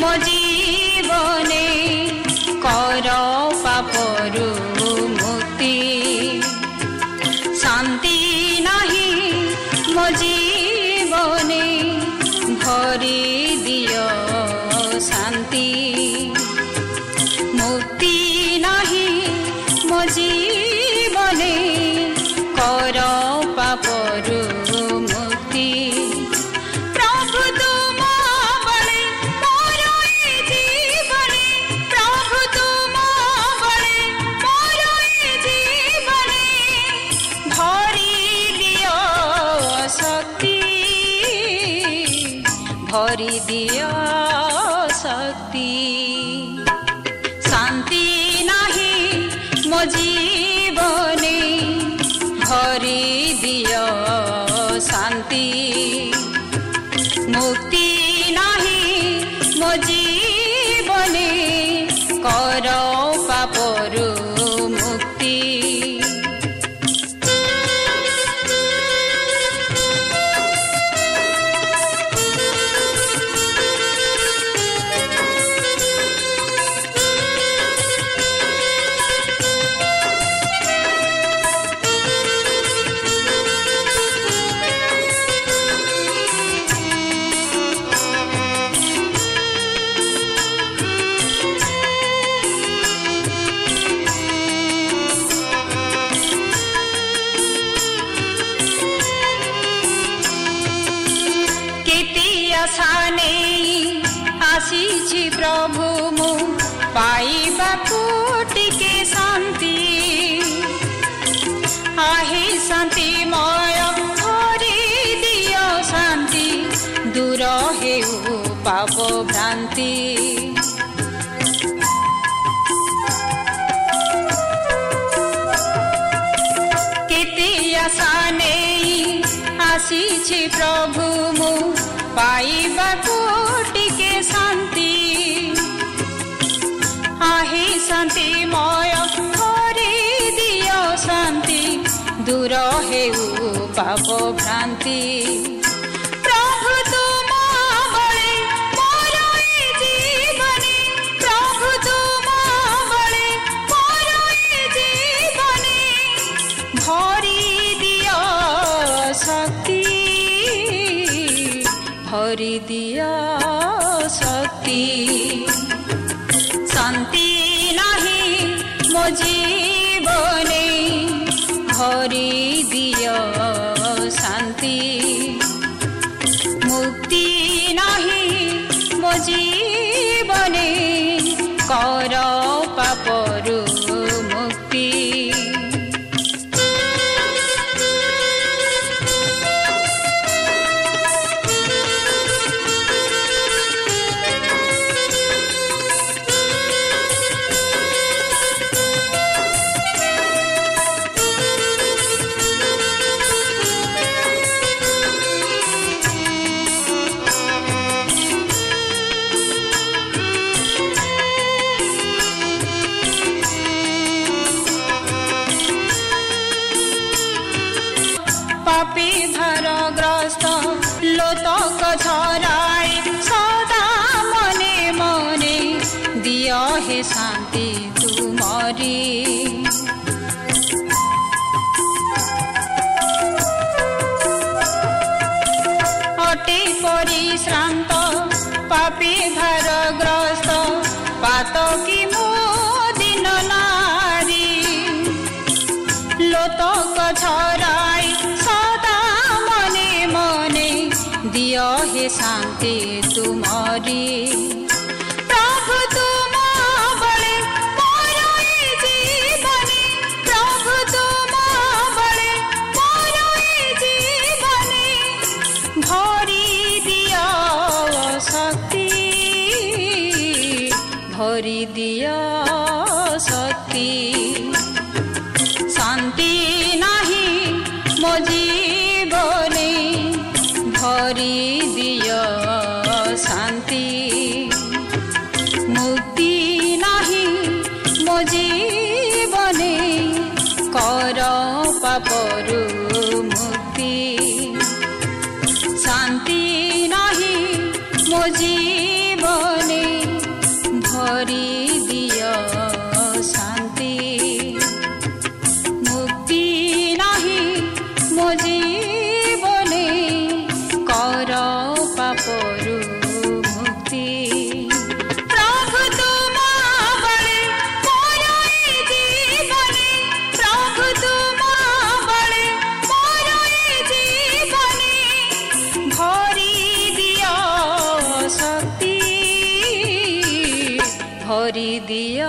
ମୋ ହେଉ ପାପ ଭ୍ରାନ୍ତି କେତେ ଆଶା ନେଇ ଆସିଛି ପ୍ରଭୁ ମୁଁ ପାଇବାକୁ ଟିକେ ଶାନ୍ତି ଆହେ ଶାନ୍ତିମୟ ଭରି ଦିଅ ଶାନ୍ତି ଦୂର ହେଉ ପାପ सति। शान्ति मो जीवने हरि दिय शान्ति पापी धरग्रस्त लोतक झराए सदा मने मने दिय हे शान्ति तुमरी अटे পৰিশ্ৰান্ত দিয় হে শান্তি তুমরি প্রভু তুম বলে মোর এ জীবনে প্রভু তুম বলে মোর এ জীবনে ভরি দিয় प्रदशि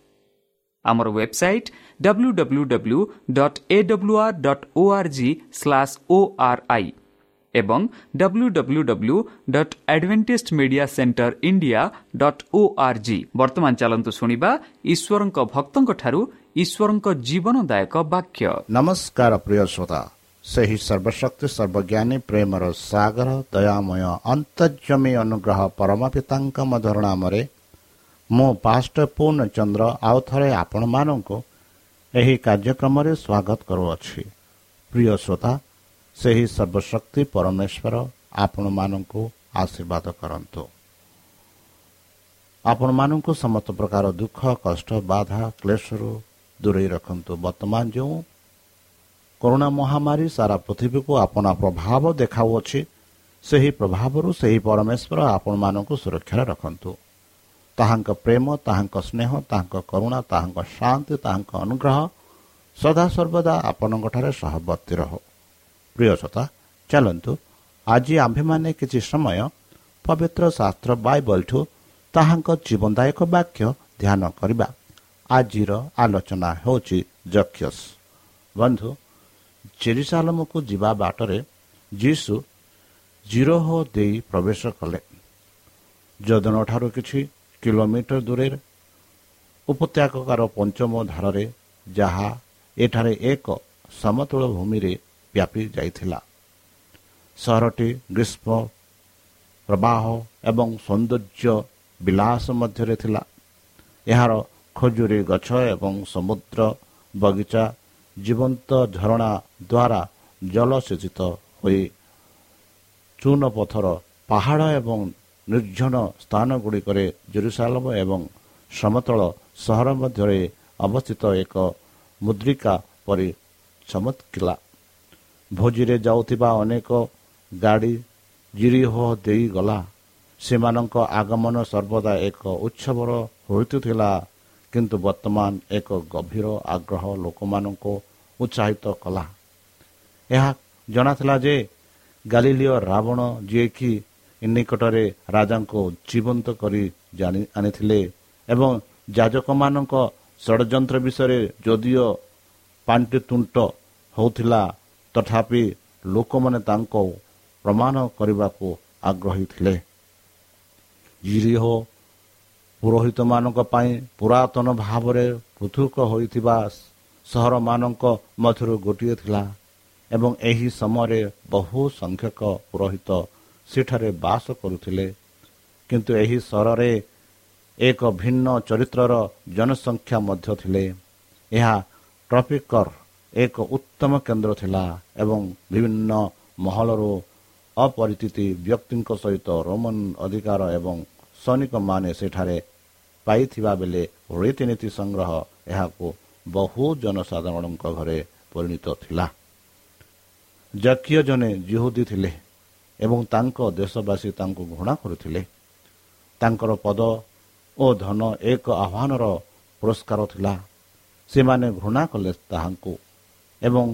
ଆମର website W W W dot A W dot O R G slash O R I ଏବଂ W W W dot Adventist media centre India dot O R G ବର୍ତ୍ତମାନ ଚାଲନ୍ତୁ ଶୁଣିବା ଈଶ୍ୱରଙ୍କ ଭକ୍ତଙ୍କଠାରୁ ଈଶ୍ୱରଙ୍କ ଜୀବନଦାୟକ ବାକ୍ୟ। ନମସ୍କାର ପ୍ରିୟ ଶ୍ରୋତା। ସେହି ସର୍ବଶକ୍ତି ସର୍ବଜ୍ଞାନୀ ପ୍ରେମର ସାଗର ଦୟାମୟ ଅନ୍ତର୍ଜମୀ ଅନୁଗ୍ରହ ପରମ ପିତାଙ୍କ ମଧୁର ନାମରେ ମୁଁ ପାଷ୍ଟ ପୂର୍ଣ୍ଣଚନ୍ଦ୍ର ଆଉ ଥରେ ଆପଣମାନଙ୍କୁ ଏହି କାର୍ଯ୍ୟକ୍ରମରେ ସ୍ୱାଗତ କରୁଅଛି। ପ୍ରିୟ ଶ୍ରୋତା ସେହି ସର୍ବଶକ୍ତି ପରମେଶ୍ୱର ଆପଣମାନଙ୍କୁ ଆଶୀର୍ବାଦ କରନ୍ତୁ। ଆପଣମାନଙ୍କୁ ସମସ୍ତ ପ୍ରକାର ଦୁଃଖ କଷ୍ଟ ବାଧା କ୍ଲେଶରୁ ଦୂରେଇ ରଖନ୍ତୁ। ବର୍ତ୍ତମାନ ଯେଉଁ କରୋନା ମହାମାରୀ ସାରା ପୃଥିବୀକୁ ଆପଣା ପ୍ରଭାବ ଦେଖାଉଅଛି ସେହି ପ୍ରଭାବରୁ ସେହି ପରମେଶ୍ୱର ଆପଣମାନଙ୍କୁ ସୁରକ୍ଷାରେ ରଖନ୍ତୁ। ତାହାଙ୍କ ପ୍ରେମ ତାହାଙ୍କ ସ୍ନେହ ତାହାଙ୍କ କରୁଣା ତାହାଙ୍କ ଶାନ୍ତି ତାହାଙ୍କ ଅନୁଗ୍ରହ ସଦାସର୍ବଦା ଆପଣଙ୍କଠାରେ ସହବର୍ତ୍ତୀ ରହୁ। ପ୍ରିୟ ଶ୍ରୋତା ଚାଲନ୍ତୁ ଆଜି ଆମ୍ଭେମାନେ କିଛି ସମୟ ପବିତ୍ର ଶାସ୍ତ୍ର ବାଇବଲଠୁ ତାହାଙ୍କ ଜୀବନଦାୟକ ବାକ୍ୟ ଧ୍ୟାନ କରିବା। ଆଜିର ଆଲୋଚନା ହେଉଛି ଯକ୍ଷସ୍ ବନ୍ଧୁ ଜେରିସାଲମକୁ ଯିବା ବାଟରେ ଯୀଶୁ ଜିରୋହ ଦେଇ ପ୍ରବେଶ କଲେ। ଯଦନଠାରୁ କିଛି କିଲୋମିଟର ଦୂରରେ ଉପତ୍ୟକାର ପଞ୍ଚମ ଧାରରେ ଯାହା ଏଠାରେ ଏକ ସମତଳ ଭୂମିରେ ବ୍ୟାପି ଯାଇଥିଲା। ସହରଟି ଗ୍ରୀଷ୍ମ ପ୍ରବାହ ଏବଂ ସୌନ୍ଦର୍ଯ୍ୟ ବିଳାସ ମଧ୍ୟରେ ଥିଲା। ଏହାର ଖଜୁରୀ ଗଛ ଏବଂ ସମୁଦ୍ର ବଗିଚା ଜୀବନ୍ତ ଝରଣା ଦ୍ୱାରା ଜଳସେଚିତ ହୋଇ ଚୂନ ପଥର ପାହାଡ଼ ଏବଂ ନିର୍ଜନ ସ୍ଥାନ ଗୁଡ଼ିକରେ ଜେରୁସାଲମ ଏବଂ ସମତଳ ସହର ମଧ୍ୟରେ ଅବସ୍ଥିତ ଏକ ମୁଦ୍ରିକା ପରି ଚମତ୍କିଲା। ଭୋଜିରେ ଯାଉଥିବା ଅନେକ ଗାଡ଼ି ଜିରିହ ଦେଇଗଲା। ସେମାନଙ୍କ ଆଗମନ ସର୍ବଦା ଏକ ଉତ୍ସବର ହୋଇଥିଲା କିନ୍ତୁ ବର୍ତ୍ତମାନ ଏକ ଗଭୀର ଆଗ୍ରହ ଲୋକମାନଙ୍କୁ ଉତ୍ସାହିତ କଲା। ଏହା ଜଣାଥିଲା ଯେ ଗାଲିଲିଓ ରାବଣ ଯିଏକି ନିକଟରେ ରାଜାଙ୍କୁ ଜୀବନ୍ତ କରି ଜାଣି ଆଣିଥିଲେ ଏବଂ ଯାଜକମାନଙ୍କ ଷଡ଼ଯନ୍ତ୍ର ବିଷୟରେ ଯଦିଓ ପାଣ୍ଟିତୁଣ୍ଟ ହେଉଥିଲା ତଥାପି ଲୋକମାନେ ତାଙ୍କୁ ପ୍ରମାଣ କରିବାକୁ ଆଗ୍ରହୀ ଥିଲେ। ଜିରିହ ପୁରୋହିତମାନଙ୍କ ପାଇଁ ପୁରାତନ ଭାବରେ ପୃଥକ ହୋଇଥିବା ସହରମାନଙ୍କ ମଧ୍ୟରୁ ଗୋଟିଏ ଥିଲା ଏବଂ ଏହି ସମୟରେ ବହୁ ସଂଖ୍ୟକ ପୁରୋହିତ ସେଠାରେ ବାସ କରୁଥିଲେ। କିନ୍ତୁ ଏହି ସହରରେ ଏକ ଭିନ୍ନ ଚରିତ୍ରର ଜନସଂଖ୍ୟା ମଧ୍ୟ ଥିଲେ। ଏହା ଟ୍ରଫିକର ଏକ ଉତ୍ତମ କେନ୍ଦ୍ର ଥିଲା ଏବଂ ବିଭିନ୍ନ ମହଲରୁ ଅପରିଚିତି ବ୍ୟକ୍ତିଙ୍କ ସହିତ ରୋମନ ଅଧିକାର ଏବଂ ସୈନିକମାନେ ସେଠାରେ ପାଇଥିବା ବେଳେ ରୀତିନୀତି ସଂଗ୍ରହ ଏହାକୁ ବହୁ ଜନସାଧାରଣଙ୍କ ଘରେ ପରିଣତ ଥିଲା। ଜାତୀୟ ଜଣେ ଜିହୁଦୀ ଥିଲେ। ଏବଂ ତାଙ୍କ ଦେଶବାସୀ ତାଙ୍କୁ ଘୃଣା କରୁଥିଲେ। ତାଙ୍କର ପଦ ଓ ଧନ ଏକ ଆହ୍ୱାନର ପୁରସ୍କାର ଥିଲା। ସେମାନେ ଘୃଣା କଲେ ତାହାଙ୍କୁ ଏବଂ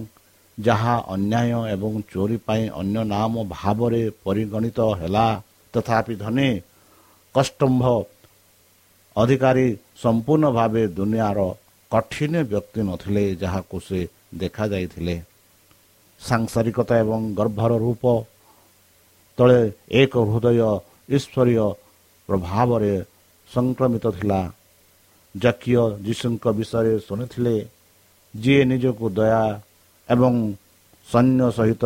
ଯାହା ଅନ୍ୟାୟ ଏବଂ ଚୋରି ପାଇଁ ଅନ୍ୟ ନାମ ଭାବରେ ପରିଗଣିତ ହେଲା ତଥାପି ଧନୀ କଷ୍ଟମ୍ଭ ଅଧିକାରୀ ସମ୍ପୂର୍ଣ୍ଣ ଭାବେ ଦୁନିଆର କଠିନ ବ୍ୟକ୍ତି ନଥିଲେ ଯାହାକୁ ସେ ଦେଖାଯାଇଥିଲେ। ସାଂସାରିକତା ଏବଂ ଗର୍ଭର ରୂପ ତଳେ ଏକ ହୃଦୟ ଈଶ୍ୱରୀୟ ପ୍ରଭାବରେ ସଂକ୍ରମିତ ଥିଲା। ଜାତୀୟ ଯୀଶୁଙ୍କ ବିଷୟରେ ଶୁଣିଥିଲେ ଯିଏ ନିଜକୁ ଦୟା ଏବଂ ସୈନ୍ୟ ସହିତ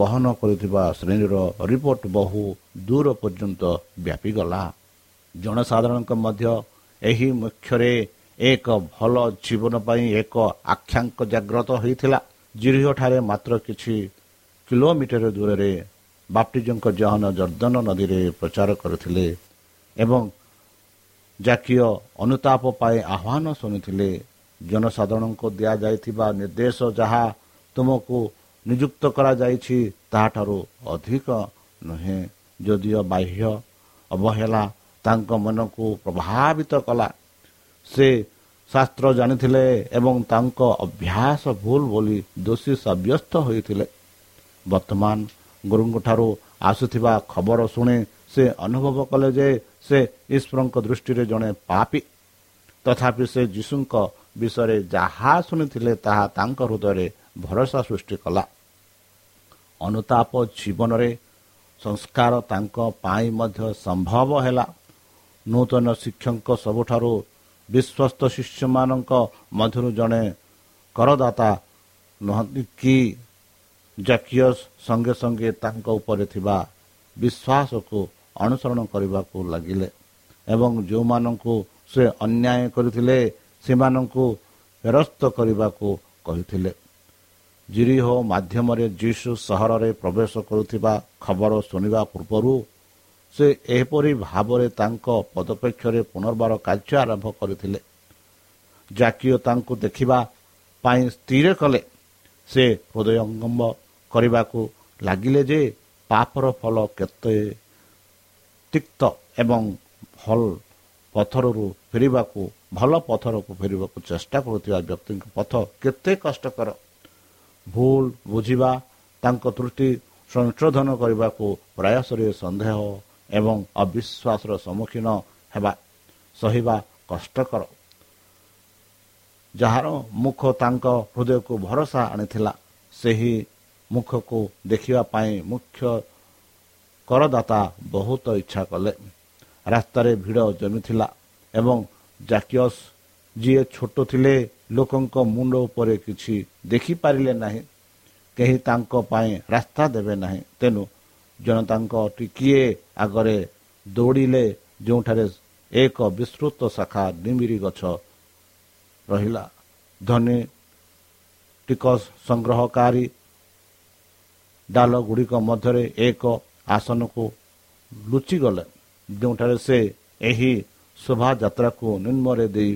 ବହନ କରୁଥିବା ଶ୍ରେଣୀର ରିପୋର୍ଟ ବହୁ ଦୂର ପର୍ଯ୍ୟନ୍ତ ବ୍ୟାପିଗଲା। ଜନସାଧାରଣଙ୍କ ମଧ୍ୟ ଏହି ମୁଖ୍ୟରେ ଏକ ଭଲ ଜୀବନ ପାଇଁ ଏକ ଆଖ୍ୟାଙ୍କ ଜାଗ୍ରତ ହୋଇଥିଲା। ଜିରିହଠାରେ ମାତ୍ର କିଛି କିଲୋମିଟର ଦୂରରେ ବାପ୍ଟିଜଙ୍କ ଜହନ ଜର୍ଦ୍ଦନ ନଦୀରେ ପ୍ରଚାର କରିଥିଲେ ଏବଂ ଜାତୀୟ ଅନୁତାପ ପାଇଁ ଆହ୍ୱାନ ଶୁଣିଥିଲେ ଜନସାଧାରଣଙ୍କୁ ଦିଆଯାଇଥିବା ନିର୍ଦ୍ଦେଶ ଯାହା ତୁମକୁ ନିଯୁକ୍ତ କରାଯାଇଛି ତାହାଠାରୁ ଅଧିକ ନୁହେଁ। ଯଦିଓ ବାହ୍ୟ ଅବହେଳା ତାଙ୍କ ମନକୁ ପ୍ରଭାବିତ କଲା ସେ ଶାସ୍ତ୍ର ଜାଣିଥିଲେ ଏବଂ ତାଙ୍କ ଅଭ୍ୟାସ ଭୁଲ ବୋଲି ଦୋଷୀ ସାବ୍ୟସ୍ତ ହୋଇଥିଲେ। ବର୍ତ୍ତମାନ ଗୁରୁଙ୍କଠାରୁ ଆସୁଥିବା ଖବର ଶୁଣି ସେ ଅନୁଭବ କଲେ ଯେ ସେ ଈଶ୍ୱରଙ୍କ ଦୃଷ୍ଟିରେ ଜଣେ ପାପି। ତଥାପି ସେ ଯୀଶୁଙ୍କ ବିଷୟରେ ଯାହା ଶୁଣିଥିଲେ ତାହା ତାଙ୍କ ହୃଦୟରେ ଭରସା ସୃଷ୍ଟି କଲା। ଅନୁତାପ ଜୀବନରେ ସଂସ୍କାର ତାଙ୍କ ପାଇଁ ମଧ୍ୟ ସମ୍ଭବ ହେଲା। ନୂତନ ଶିକ୍ଷକ ସବୁଠାରୁ ବିଶ୍ୱସ୍ତ ଶିଷ୍ୟମାନଙ୍କ ମଧ୍ୟରୁ ଜଣେ କରଦାତା ନୁହନ୍ତି କି ଜାକିୟ ସଙ୍ଗେ ସଙ୍ଗେ ତାଙ୍କ ଉପରେ ଥିବା ବିଶ୍ୱାସକୁ ଅନୁସରଣ କରିବାକୁ ଲାଗିଲେ ଏବଂ ଯେଉଁମାନଙ୍କୁ ସେ ଅନ୍ୟାୟ କରିଥିଲେ ସେମାନଙ୍କୁ ଫେରସ୍ତ କରିବାକୁ କହିଥିଲେ। ଜିରିହ ମାଧ୍ୟମରେ ଯୀଶୁ ସହରରେ ପ୍ରବେଶ କରୁଥିବା ଖବର ଶୁଣିବା ପୂର୍ବରୁ ସେ ଏହିପରି ଭାବରେ ତାଙ୍କ ପଦପେକ୍ଷରେ ପୁନର୍ବାର କାର୍ଯ୍ୟ ଆରମ୍ଭ କରିଥିଲେ। ଜାତୀୟ ତାଙ୍କୁ ଦେଖିବା ପାଇଁ ସ୍ଥିର କଲେ। ସେ ହୃଦୟଙ୍ଗମ କରିବାକୁ ଲାଗିଲେ ଯେ ପାପର ଫଳ କେତେ ତିକ୍ତ ଏବଂ ଭଲ ପଥରରୁ ଫେରିବାକୁ ଭଲ ପଥରକୁ ଫେରିବାକୁ ଚେଷ୍ଟା କରୁଥିବା ବ୍ୟକ୍ତିଙ୍କ ପଥ କେତେ କଷ୍ଟକର। ଭୁଲ ବୁଝିବା ତାଙ୍କ ତ୍ରୁଟି ସଂଶୋଧନ କରିବାକୁ ପ୍ରୟାସରେ ସନ୍ଦେହ ଏବଂ ଅବିଶ୍ୱାସର ସମ୍ମୁଖୀନ ହେବା ସହିବା କଷ୍ଟକର। ଯାହାର ମୁଖ ତାଙ୍କ ହୃଦୟକୁ ଭରସା ଆଣିଥିଲା ସେହି ମୁଖକୁ ଦେଖିବା ପାଇଁ ମୁଖ୍ୟ କରଦାତା ବହୁତ ଇଚ୍ଛା କଲେ। ରାସ୍ତାରେ ଭିଡ଼ ଜମିଥିଲା ଏବଂ ଜାକିଅସ୍ ଯିଏ ଛୋଟ ଥିଲେ ଲୋକଙ୍କ ମୁଣ୍ଡ ଉପରେ କିଛି ଦେଖିପାରିଲେ ନାହିଁ। କେହି ତାଙ୍କ ପାଇଁ ରାସ୍ତା ଦେବେ ନାହିଁ। ତେଣୁ ଜନତାଙ୍କ ଟିକିଏ ଆଗରେ ଦୌଡ଼ିଲେ ଯେଉଁଠାରେ ଏକ ବିସ୍ତୃତ ଶାଖା ନିମିରି ଗଛ ରହିଲା। ଧନୀ ଟିକସ ସଂଗ୍ରହକାରୀ ଡାଲ ଗୁଡ଼ିକ ମଧ୍ୟରେ ଏକ ଆସନକୁ ଲୁଚିଗଲେ ଯେଉଁଠାରେ ସେ ଏହି ଶୋଭାଯାତ୍ରାକୁ ନିମ୍ନରେ ଦେଇ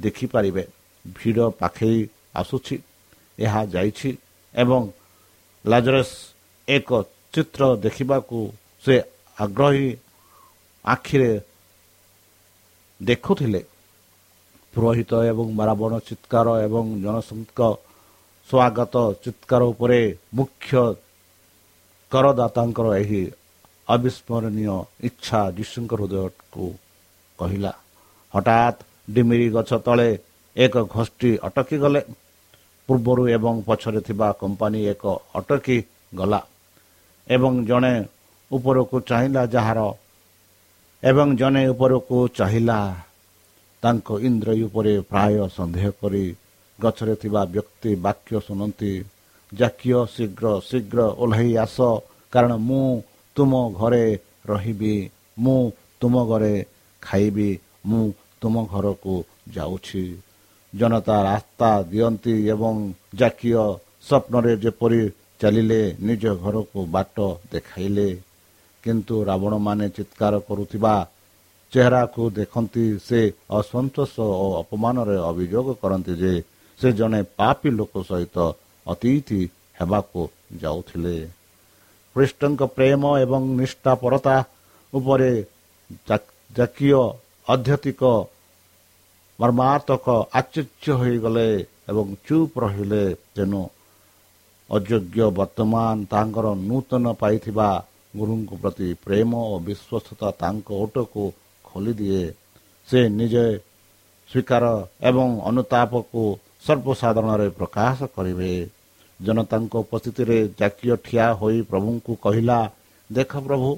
ଦେଖିପାରିବେ। ଭିଡ଼ ପାଖେଇ ଆସୁଛି ଏହା ଯାଇଛି ଏବଂ ଲାଜରସ୍ ଏକ ଚିତ୍ର ଦେଖିବାକୁ ସେ ଆଗ୍ରହୀ ଆଖିରେ ଦେଖୁଥିଲେ। ପୁରୋହିତ ଏବଂ ରାବଣ ଚିତ୍କାର ଏବଂ ଜନସଂଙ୍କ ସ୍ୱାଗତ ଚିତ୍କାର ଉପରେ ମୁଖ୍ୟ କରଦାତାଙ୍କର ଏହି ଅବିସ୍ମରଣୀୟ ଇଚ୍ଛା ଯୀଶୁଙ୍କ ହୃଦୟକୁ କହିଲା ହଠାତ୍ ଡିମିରି ଗଛ ତଳେ ଏକ ଗୋଷ୍ଠୀ ଅଟକି ଗଲେ ପୂର୍ବରୁ ଏବଂ ପଛରେ ଥିବା କମ୍ପାନୀ ଏକ ଅଟକି ଗଲା ଏବଂ ଜଣେ ଉପରକୁ ଚାହିଁଲା ଯାହାର ଏବଂ ଜଣେ ଉପରକୁ ଚାହିଁଲା ତାଙ୍କ ଇନ୍ଦ୍ରୟ ଉପରେ ପ୍ରାୟ ସନ୍ଦେହ କରି ଗଛରେ ଥିବା ବ୍ୟକ୍ତି ବାକ୍ୟ ଶୁଣନ୍ତି ଜାକିୟ ଶୀଘ୍ର ଶୀଘ୍ର ଓହ୍ଲାଇ ଆସ କାରଣ ମୁଁ ତୁମ ଘରେ ରହିବି ମୁଁ ତୁମ ଘରେ ଖାଇବି ମୁଁ ତୁମ ଘରକୁ ଯାଉଛି। ଜନତା ରାସ୍ତା ଦିଅନ୍ତି ଏବଂ ଜାକିୟ ସ୍ୱପ୍ନରେ ଯେପରି ଚାଲିଲେ ନିଜ ଘରକୁ ବାଟ ଦେଖାଇଲେ। କିନ୍ତୁ ରାବଣମାନେ ଚିତ୍କାର କରୁଥିବା ଚେହେରାକୁ ଦେଖନ୍ତି ସେ ଅସନ୍ତୋଷ ଓ ଅପମାନରେ ଅଭିଯୋଗ କରନ୍ତି ଯେ ସେ ଜଣେ ପାପୀ ଲୋକ ସହିତ ଅତିଥି ହେବାକୁ ଯାଉଥିଲେ। ଖ୍ରୀଷ୍ଟଙ୍କ ପ୍ରେମ ଏବଂ ନିଷ୍ଠାପରତା ଉପରେ ଜାତୀୟ ଅଧ୍ୟତିକ ମର୍ମାତ୍ମକ ଆଶ୍ଚର୍ଯ୍ୟ ହୋଇଗଲେ ଏବଂ ଚୁପ୍ ରହିଲେ। ତେଣୁ ଅଯୋଗ୍ୟ ବର୍ତ୍ତମାନ ତାଙ୍କର ନୂତନ ପାଇଥିବା ଗୁରୁଙ୍କ ପ୍ରତି ପ୍ରେମ ଓ ବିଶ୍ୱସ୍ତତା ତାଙ୍କ ଓଟକୁ ଖୋଲିଦିଏ। ସେ ନିଜେ ସ୍ୱୀକାର ଏବଂ ଅନୁତାପକୁ ସର୍ବସାଧାରଣରେ ପ୍ରକାଶ କରିବେ। ଜନତାଙ୍କ ଉପସ୍ଥିତିରେ ଜାତୀୟ ଠିଆ ହୋଇ ପ୍ରଭୁଙ୍କୁ କହିଲା ଦେଖ ପ୍ରଭୁ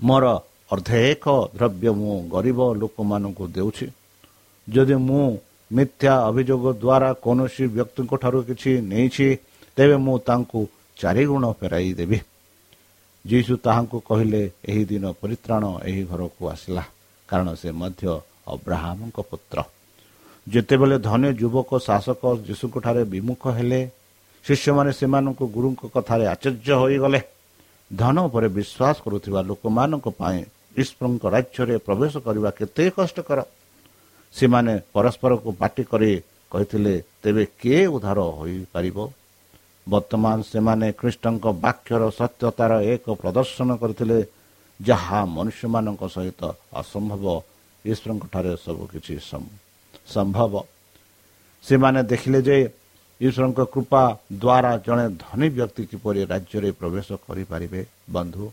ମୋର ଅର୍ଦ୍ଧେକ ଦ୍ରବ୍ୟ ମୁଁ ଗରିବ ଲୋକମାନଙ୍କୁ ଦେଉଛି। ଯଦି ମୁଁ ମିଥ୍ୟା ଅଭିଯୋଗ ଦ୍ୱାରା କୌଣସି ବ୍ୟକ୍ତିଙ୍କ ଠାରୁ କିଛି ନେଇଛି ତେବେ ମୁଁ ତାଙ୍କୁ ଚାରିଗୁଣ ଫେରାଇ ଦେବି। ଯୀଶୁ ତାହାଙ୍କୁ କହିଲେ ଏହି ଦିନ ପରିତ୍ରାଣ ଏହି ଘରକୁ ଆସିଲା କାରଣ ସେ ମଧ୍ୟ ଅବ୍ରାହ୍ମଙ୍କ ପୁତ୍ର। ଯେତେବେଳେ ଧନୀ ଯୁବକ ଶାସକ ଯୀଶୁଙ୍କଠାରେ ବିମୁଖ ହେଲେ ଶିଷ୍ୟମାନେ ସେମାନଙ୍କୁ ଗୁରୁଙ୍କ କଥାରେ ଆଚର୍ଯ୍ୟ ହୋଇଗଲେ। ଧନ ଉପରେ ବିଶ୍ୱାସ କରୁଥିବା ଲୋକମାନଙ୍କ ପାଇଁ ଈଶ୍ୱରଙ୍କ ରାଜ୍ୟରେ ପ୍ରବେଶ କରିବା କେତେ କଷ୍ଟକର। ସେମାନେ ପରସ୍ପରକୁ ପାଟି କରି କହିଥିଲେ ତେବେ କିଏ ଉଦ୍ଧାର ହୋଇପାରିବ? ବର୍ତ୍ତମାନ ସେମାନେ ଖ୍ରୀଷ୍ଟଙ୍କ ବାକ୍ୟର ସତ୍ୟତାର ଏକ ପ୍ରଦର୍ଶନ କରିଥିଲେ ଯାହା ମନୁଷ୍ୟମାନଙ୍କ ସହିତ ଅସମ୍ଭବ। ଈଶ୍ୱରଙ୍କଠାରେ ସବୁକିଛି ସମ୍ଭବ। ସେମାନେ ଦେଖିଲେ ଯେ ଈଶ୍ୱରଙ୍କ କୃପା ଦ୍ୱାରା ଜଣେ ଧନୀ ବ୍ୟକ୍ତି କିପରି ରାଜ୍ୟରେ ପ୍ରବେଶ କରିପାରିବେ ବନ୍ଧୁ?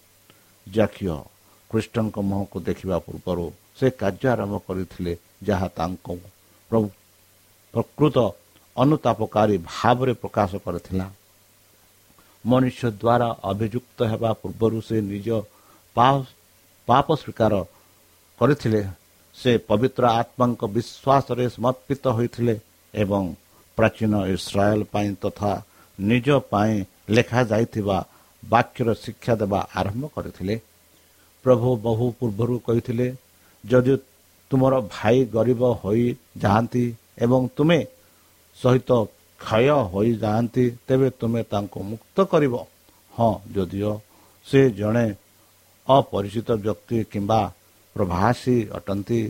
ଜାକିୟ ଖ୍ରୀଷ୍ଟଙ୍କ ମୁହଁକୁ ଦେଖିବା ପୂର୍ବରୁ ସେ କାର୍ଯ୍ୟ ଆରମ୍ଭ କରିଥିଲେ ଯାହା ତାଙ୍କ ପ୍ରକୃତ ଅନୁତାପକାରୀ ଭାବରେ ପ୍ରକାଶ କରିଥିଲା। ମନୁଷ୍ୟ ଦ୍ୱାରା ଅଭିଯୁକ୍ତ ହେବା ପୂର୍ବରୁ ସେ ନିଜ ପାପ ସ୍ୱୀକାର କରିଥିଲେ। ସେ ପବିତ୍ର ଆତ୍ମାଙ୍କ ବିଶ୍ୱାସରେ ସମର୍ପିତ ହୋଇଥିଲେ ଏବଂ ପ୍ରାଚୀନ ଇସ୍ରାଏଲ ପାଇଁ ତଥା ନିଜ ପାଇଁ ଲେଖାଯାଇଥିବା ବାକ୍ୟର ଶିକ୍ଷା ଦେବା ଆରମ୍ଭ କରିଥିଲେ। ପ୍ରଭୁ ବହୁ ପୂର୍ବରୁ କହିଥିଲେ ଯଦି ତୁମର ଭାଇ ଗରିବ ହୋଇଯାଆନ୍ତି ଏବଂ ତୁମେ ସହିତ କ୍ଷୟ ହୋଇଯାଆନ୍ତି ତେବେ ତୁମେ ତାଙ୍କୁ ମୁକ୍ତ କରିବ। ହଁ ଯଦିଓ ସେ ଜଣେ ଅପରିଚିତ ବ୍ୟକ୍ତି କିମ୍ବା ପ୍ରଭାସୀ ଅଟନ୍ତି।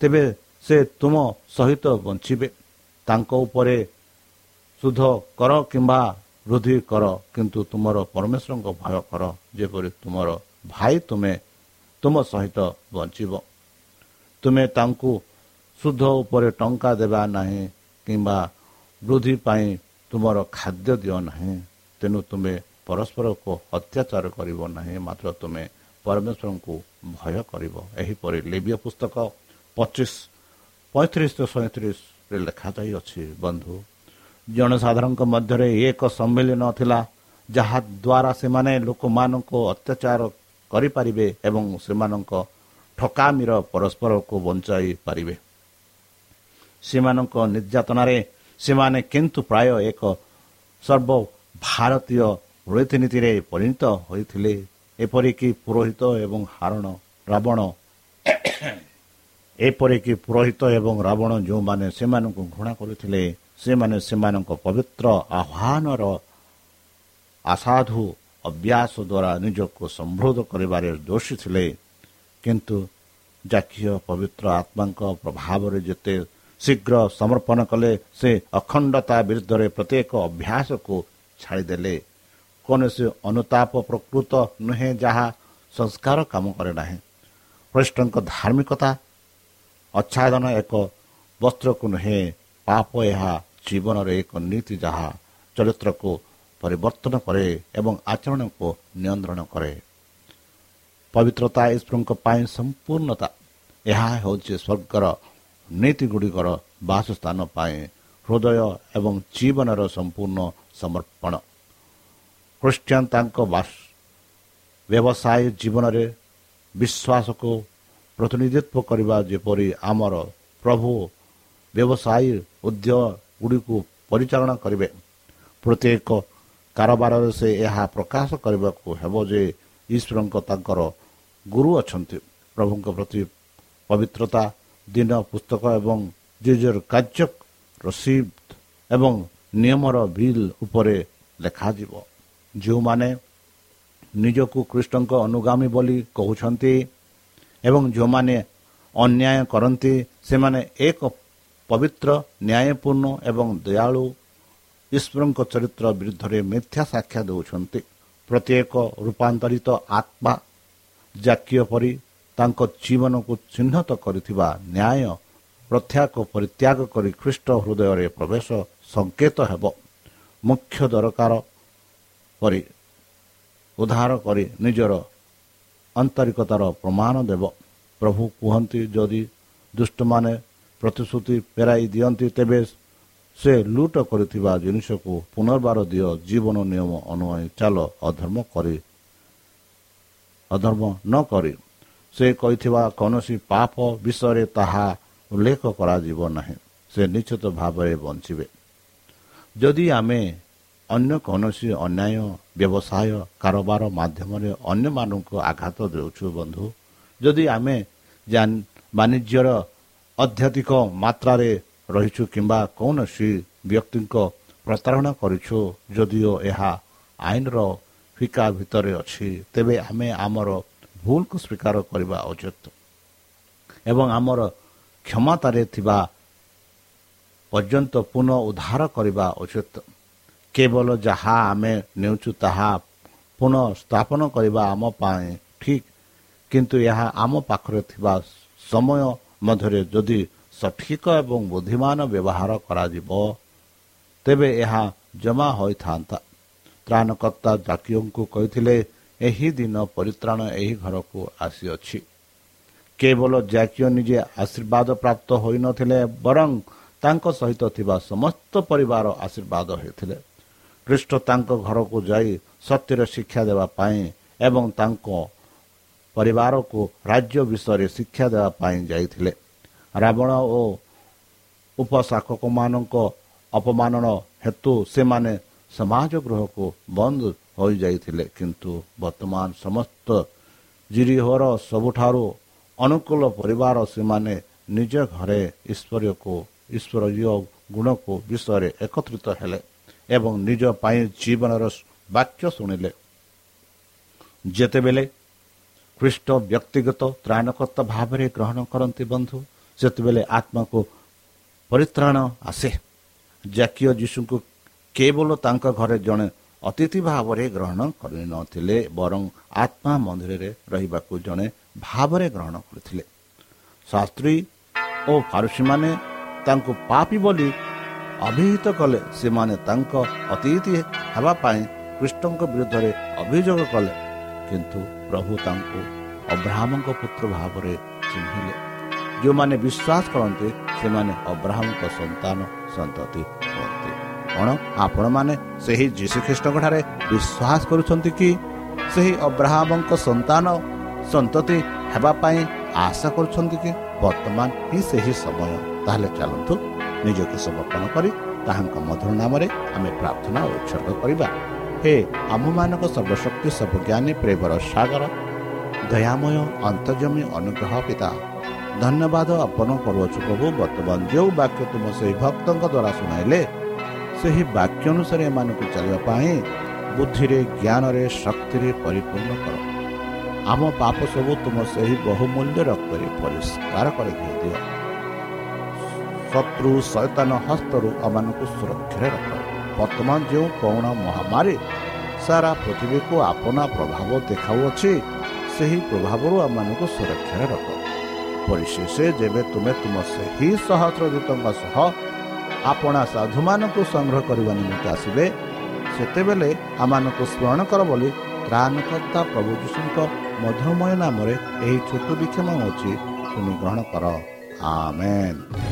ତେବେ ସେ ତୁମ ସହିତ ବଞ୍ଚିବେ। ତାଙ୍କ ଉପରେ ଶୁଦ୍ଧ କର କିମ୍ବା ବୃଦ୍ଧି କର କିନ୍ତୁ ତୁମର ପରମେଶ୍ୱରଙ୍କ ଭୟ କର ଯେପରି ତୁମର ଭାଇ ତୁମେ ତୁମ ସହିତ ବଞ୍ଚିବ। ତୁମେ ତାଙ୍କୁ ଶୁଦ୍ଧ ଉପରେ ଟଙ୍କା ଦେବା ନାହିଁ କିମ୍ବା ବୃଦ୍ଧି ପାଇଁ ତୁମର ଖାଦ୍ୟ ଦିଅ ନାହିଁ। ତେଣୁ ତୁମେ ପରସ୍ପରକୁ ଅତ୍ୟାଚାର କରିବ ନାହିଁ ମାତ୍ର ତୁମେ ପରମେଶ୍ୱରଙ୍କୁ ଭୟ କରିବ ଏହିପରି ଲେବିୟ ପୁସ୍ତକ ପଚିଶ ପଇଁତିରିଶ ସଇଁତିରିଶରେ ଲେଖାଯାଇଅଛି ବନ୍ଧୁ ଜନସାଧାରଣଙ୍କ ମଧ୍ୟରେ ଏକ ସମ୍ମିଳନୀ ଥିଲା ଯାହାଦ୍ୱାରା ସେମାନେ ଲୋକମାନଙ୍କୁ ଅତ୍ୟାଚାର କରିପାରିବେ ଏବଂ ସେମାନଙ୍କ ଠକାମିର ପରସ୍ପରକୁ ବଞ୍ଚାଇ ପାରିବେ ସେମାନଙ୍କ ନିର୍ଯାତନାରେ ସେମାନେ କିନ୍ତୁ ପ୍ରାୟ ଏକ ସର୍ବଭାରତୀୟ ରୀତିନୀତିରେ ପରିଣତ ହୋଇଥିଲେ ଏପରିକି ପୁରୋହିତ ଏବଂ ହାରଣ ରାବଣ ଏପରିକି ପୁରୋହିତ ଏବଂ ରାବଣ ଯେଉଁମାନେ ସେମାନଙ୍କୁ ଘୃଣା କରୁଥିଲେ ସେମାନେ ସେମାନଙ୍କ ପବିତ୍ର ଆହ୍ୱାନର ଆସାଧୁ ଅଭ୍ୟାସ ଦ୍ୱାରା ନିଜକୁ ସମୃଦ୍ଧ କରିବାରେ ଦୋଷୀ ଥିଲେ। କିନ୍ତୁ ଜାତୀୟ ପବିତ୍ର ଆତ୍ମାଙ୍କ ପ୍ରଭାବରେ ଯେତେ ଶୀଘ୍ର ସମର୍ପଣ କଲେ ସେ ଅଖଣ୍ଡତା ବିରୁଦ୍ଧରେ ପ୍ରତ୍ୟେକ ଅଭ୍ୟାସକୁ ଛାଡ଼ିଦେଲେ। କୌଣସି ଅନୁତାପ ପ୍ରକୃତ ନୁହେଁ ଯାହା ସଂସ୍କାର କାମ କରେ ନାହିଁ। ଖ୍ରୀଷ୍ଟଙ୍କ ଧାର୍ମିକତା ଆଚ୍ଛାଦନ ଏକ ବସ୍ତ୍ରକୁ ନୁହେଁ ପାପ ଏହା ଜୀବନରେ ଏକ ନୀତି ଯାହା ଚରିତ୍ରକୁ ପରିବର୍ତ୍ତନ କରେ ଏବଂ ଆଚରଣକୁ ନିୟନ୍ତ୍ରଣ କରେ। ପବିତ୍ରତା ଈଶ୍ୱରଙ୍କ ପାଇଁ ସମ୍ପୂର୍ଣ୍ଣତା ଏହା ହେଉଛି ସ୍ୱର୍ଗର ନୀତିଗୁଡ଼ିକର ବାସସ୍ଥାନ ପାଇଁ ହୃଦୟ ଏବଂ ଜୀବନର ସମ୍ପୂର୍ଣ୍ଣ ସମର୍ପଣ। ଖ୍ରୀଷ୍ଟିଆନ ତାଙ୍କ ବ୍ୟବସାୟ ଜୀବନରେ ବିଶ୍ୱାସକୁ ପ୍ରତିନିଧିତ୍ୱ କରିବା ଯେପରି ଆମର ପ୍ରଭୁ ବ୍ୟବସାୟୀ ଉଦ୍ୟୋଗ ଗୁଡ଼ିକୁ ପରିଚାଳନା କରିବେ ପ୍ରତ୍ୟେକ କାରବାରରେ ସେ ଏହା ପ୍ରକାଶ କରିବାକୁ ହେବ ଯେ ଈଶ୍ୱରଙ୍କ ତାଙ୍କର ଗୁରୁ ଅଛନ୍ତି ପ୍ରଭୁଙ୍କ ପ୍ରତି ପବିତ୍ରତା ଦିନ ପୁସ୍ତକ ଏବଂ ଜିଜର କାର୍ଯ୍ୟ ରସିଦ ଏବଂ ନିୟମର ବିଲ୍ ଉପରେ ଲେଖାଯିବ ଯେଉଁମାନେ ନିଜକୁ କୃଷ୍ଣଙ୍କ ଅନୁଗାମୀ ବୋଲି କହୁଛନ୍ତି ଏବଂ ଯେଉଁମାନେ ଅନ୍ୟାୟ କରନ୍ତି ସେମାନେ ଏକ ପବିତ୍ର ନ୍ୟାୟପୂର୍ଣ୍ଣ ଏବଂ ଦୟାଳୁ ଈଶ୍ୱରଙ୍କ ଚରିତ୍ର ବିରୁଦ୍ଧରେ ମିଥ୍ୟା ସାକ୍ଷା ଦେଉଛନ୍ତି। ପ୍ରତ୍ୟେକ ରୂପାନ୍ତରିତ ଆତ୍ମା ଜାତୀୟ ପରି ତାଙ୍କ ଜୀବନକୁ ଚିହ୍ନଟ କରିଥିବା ନ୍ୟାୟ ପ୍ରତ୍ୟାଗ ପରିତ୍ୟାଗ କରି ଖ୍ରୀଷ୍ଟ ହୃଦୟରେ ପ୍ରବେଶ ସଂକେତ ହେବ। ମୁଖ୍ୟ ଦରକାର ପରି ଉଦ୍ଧାର କରି ନିଜର ଆନ୍ତରିକତାର ପ୍ରମାଣ ଦେବ। ପ୍ରଭୁ କୁହନ୍ତି ଯଦି ଦୁଷ୍ଟମାନେ ପ୍ରତିଶ୍ରୁତି ଫେରାଇ ଦିଅନ୍ତି ତେବେ ସେ ଲୁଟ କରିଥିବା ଜିନିଷକୁ ପୁନର୍ବାର ଦିଅ। ଜୀବନ ନିୟମ ଅନୁଯାୟୀ ଚାଲ ଅଧର୍ମ କରି ଅଧର୍ମ ନ କରି। ସେ କହିଥିବା କୌଣସି ପାପ ବିଷୟରେ ତାହା ଉଲ୍ଲେଖ କରାଯିବ ନାହିଁ। ସେ ନିଶ୍ଚିତ ଭାବରେ ବଞ୍ଚିବେ। ଯଦି ଆମେ ଅନ୍ୟ କୌଣସି ଅନ୍ୟାୟ ବ୍ୟବସାୟ କାରବାର ମାଧ୍ୟମରେ ଅନ୍ୟମାନଙ୍କୁ ଆଘାତ ଦେଉଛୁ ବନ୍ଧୁ। ଯଦି ଆମେ ବାଣିଜ୍ୟର ଅତ୍ୟଧିକ ମାତ୍ରାରେ ରହିଛୁ କିମ୍ବା କୌଣସି ବ୍ୟକ୍ତିଙ୍କ ପ୍ରତାରଣା କରିଛୁ ଯଦିଓ ଏହା ଆଇନର ଫିକା ଭିତରେ ଅଛି ତେବେ ଆମେ ଆମର ଭୁଲକୁ ସ୍ୱୀକାର କରିବା ଉଚିତ। ଏବଂ ଆମର କ୍ଷମତାରେ ଥିବା ପର୍ଯ୍ୟନ୍ତ ପୁନଃ ଉଦ୍ଧାର କରିବା ଉଚିତ। କେବଳ ଯାହା ଆମେ ନେଉଛୁ ତାହା ପୁନଃ ସ୍ଥାପନ କରିବା ଆମ ପାଇଁ ଠିକ୍। କିନ୍ତୁ ଏହା ଆମ ପାଖରେ ଥିବା ସମୟ ମଧ୍ୟରେ ଯଦି ସଠିକ ଏବଂ ବୁଦ୍ଧିମାନ ବ୍ୟବହାର କରାଯିବ ତେବେ ଏହା ଜମା ହୋଇଥାନ୍ତା। ତ୍ରାଣକର୍ତ୍ତା ଜାକିଓଙ୍କୁ କହିଥିଲେ ଏହି ଦିନ ପରିତ୍ରାଣ ଏହି ଘରକୁ ଆସିଅଛି। କେବଳ ଜାକିଓ ନିଜେ ଆଶୀର୍ବାଦ ପ୍ରାପ୍ତ ହୋଇନଥିଲେ ବରଂ ତାଙ୍କ ସହିତ ଥିବା ସମସ୍ତ ପରିବାର ଆଶୀର୍ବାଦ ହୋଇଥିଲେ। ଖ୍ରୀଷ୍ଟ ତାଙ୍କ ଘରକୁ ଯାଇ ସତ୍ୟର ଶିକ୍ଷା ଦେବା ପାଇଁ ଏବଂ ତାଙ୍କ ପରିବାରକୁ ରାଜ୍ୟ ବିଷୟରେ ଶିକ୍ଷା ଦେବା ପାଇଁ ଯାଇଥିଲେ। ରାବଣ ଓ ଉପଶାସକମାନଙ୍କ ଅପମାନନ ହେତୁ ସେମାନେ ସମାଜ ଗୃହକୁ ବନ୍ଦ ହୋଇଯାଇଥିଲେ। କିନ୍ତୁ ବର୍ତ୍ତମାନ ସମସ୍ତ ଜିରିହର ସବୁଠାରୁ ଅନୁକୂଳ ପରିବାର ସେମାନେ ନିଜ ଘରେ ଈଶ୍ୱରୀୟକୁ ଈଶ୍ୱରୀୟ ଗୁଣକୁ ବିଷୟରେ ଏକତ୍ରିତ ହେଲେ। ଏବଂ ନିଜ ପାଇଁ ଜୀବନର ବାକ୍ୟ ଶୁଣିଲେ। ଯେତେବେଳେ ଖ୍ରୀଷ୍ଟ ବ୍ୟକ୍ତିଗତ ତ୍ରାଣକର୍ତ୍ତା ଭାବରେ ଗ୍ରହଣ କରନ୍ତି ବନ୍ଧୁ ସେତେବେଳେ ଆତ୍ମାକୁ ପରିତ୍ରାଣ ଆସେ। ଜାତୀୟ ଯୀଶୁଙ୍କୁ କେବଳ ତାଙ୍କ ଘରେ ଜଣେ ଅତିଥି ଭାବରେ ଗ୍ରହଣ କରିନଥିଲେ ବରଂ ଆତ୍ମା ମନ୍ଦିରରେ ରହିବାକୁ ଜଣେ ଭାବରେ ଗ୍ରହଣ କରିଥିଲେ। ଶାସ୍ତ୍ରୀ ଓ ଫାରୁସୀମାନେ ତାଙ୍କୁ ପାପି ବୋଲି ଅଭିହିତ କଲେ ସେମାନେ ତାଙ୍କ ଅତିଥି ହେବା ପାଇଁ କୃଷ୍ଣଙ୍କ ବିରୁଦ୍ଧରେ ଅଭିଯୋଗ କଲେ। କିନ୍ତୁ ପ୍ରଭୁ ତାଙ୍କୁ ଅବ୍ରାହ୍ମଙ୍କ ପୁତ୍ର ଭାବରେ ଚିହ୍ନିଲେ। ଯେଉଁମାନେ ବିଶ୍ୱାସ କରନ୍ତି ସେମାନେ ଅବ୍ରାହ୍ମଙ୍କ ସନ୍ତାନ ସନ୍ତତି ହୁଅନ୍ତି। କ'ଣ ଆପଣମାନେ ସେହି ଯୀଶୁଖ୍ରୀଷ୍ଟଙ୍କ ଠାରେ ବିଶ୍ୱାସ କରୁଛନ୍ତି କି? ସେହି ଅବ୍ରାହ୍ମଙ୍କ ସନ୍ତାନ ସନ୍ତତି ହେବା ପାଇଁ ଆଶା କରୁଛନ୍ତି କି? ବର୍ତ୍ତମାନ ହିଁ ସେହି ସମୟ। ତାହେଲେ ଚାଲନ୍ତୁ ନିଜକୁ ସମର୍ପଣ କରି ତାହାଙ୍କ ମଧୁର ନାମରେ ଆମେ ପ୍ରାର୍ଥନା ଉତ୍ସର୍ଗ କରିବା। ହେ ଆମମାନଙ୍କ ସର୍ବଶକ୍ତି ସର୍ବଜ୍ଞାନୀ ପ୍ରେମର ସାଗର ଦୟାମୟ ଅନ୍ତର୍ଜମୀ ଅନୁଗ୍ରହ ପିତା ଧନ୍ୟବାଦ ଅର୍ପଣ କରୁଅଛୁ ପ୍ରଭୁ ବର୍ତ୍ତମାନ ଯେଉଁ ବାକ୍ୟ ତୁମ ସେହି ଭକ୍ତଙ୍କ ଦ୍ୱାରା ଶୁଣାଇଲେ ସେହି ବାକ୍ୟ ଅନୁସାରେ ଏମାନଙ୍କୁ ଚାଲିବା ପାଇଁ ବୁଦ୍ଧିରେ ଜ୍ଞାନରେ ଶକ୍ତିରେ ପରିପୂର୍ଣ୍ଣ କର। ଆମ ପାପ ସବୁ ତୁମ ସେହି ବହୁମୂଲ୍ୟ ରକ୍ତରେ ପରିଷ୍କାର କରିଦିଅ ଦିଅ ଶତ୍ରୁ ଶୈତାନ ହସ୍ତରୁ ଆମମାନଙ୍କୁ ସୁରକ୍ଷାରେ ରଖ। ବର୍ତ୍ତମାନ ଯେଉଁ କରୁଣା ମହାମାରୀ ସାରା ପୃଥିବୀକୁ ଆପଣା ପ୍ରଭାବ ଦେଖାଉଅଛି ସେହି ପ୍ରଭାବରୁ ଆମମାନଙ୍କୁ ସୁରକ୍ଷାରେ ରଖ। ପରିଶେଷ ଯେବେ ତୁମେ ତୁମ ସେହି ସହସ୍ର ଦୂତଙ୍କ ସହ ଆପଣା ସାଧୁମାନଙ୍କୁ ସଂଗ୍ରହ କରିବା ନିମନ୍ତେ ଆସିବେ ସେତେବେଳେ ଆମମାନଙ୍କୁ ସ୍ମରଣ କର ବୋଲି ତ୍ରାଣକର୍ତ୍ତା ପ୍ରଭୁ ଯୀଶୁଙ୍କ ମଧୁମୟ ନାମରେ ଏହି ଛୋଟ ବିକ୍ଷମ ଅଛି ତୁମେ ଗ୍ରହଣ କର। ଆମେନ୍।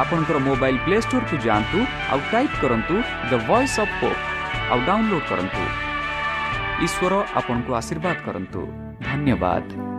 ଆପଣଙ୍କର ମୋବାଇଲ୍ ପ୍ଲେ ଷ୍ଟୋରକୁ ଯାଆନ୍ତୁ ଆଉ ଟାଇପ୍ କରନ୍ତୁ ଦ ଭଏସ୍ ଅଫ୍ ପୋପ୍ ଆଉ ଡାଉନଲୋଡ୍ କରନ୍ତୁ। ଈଶ୍ୱର ଆପଣଙ୍କୁ ଆଶୀର୍ବାଦ କରନ୍ତୁ। ଧନ୍ୟବାଦ।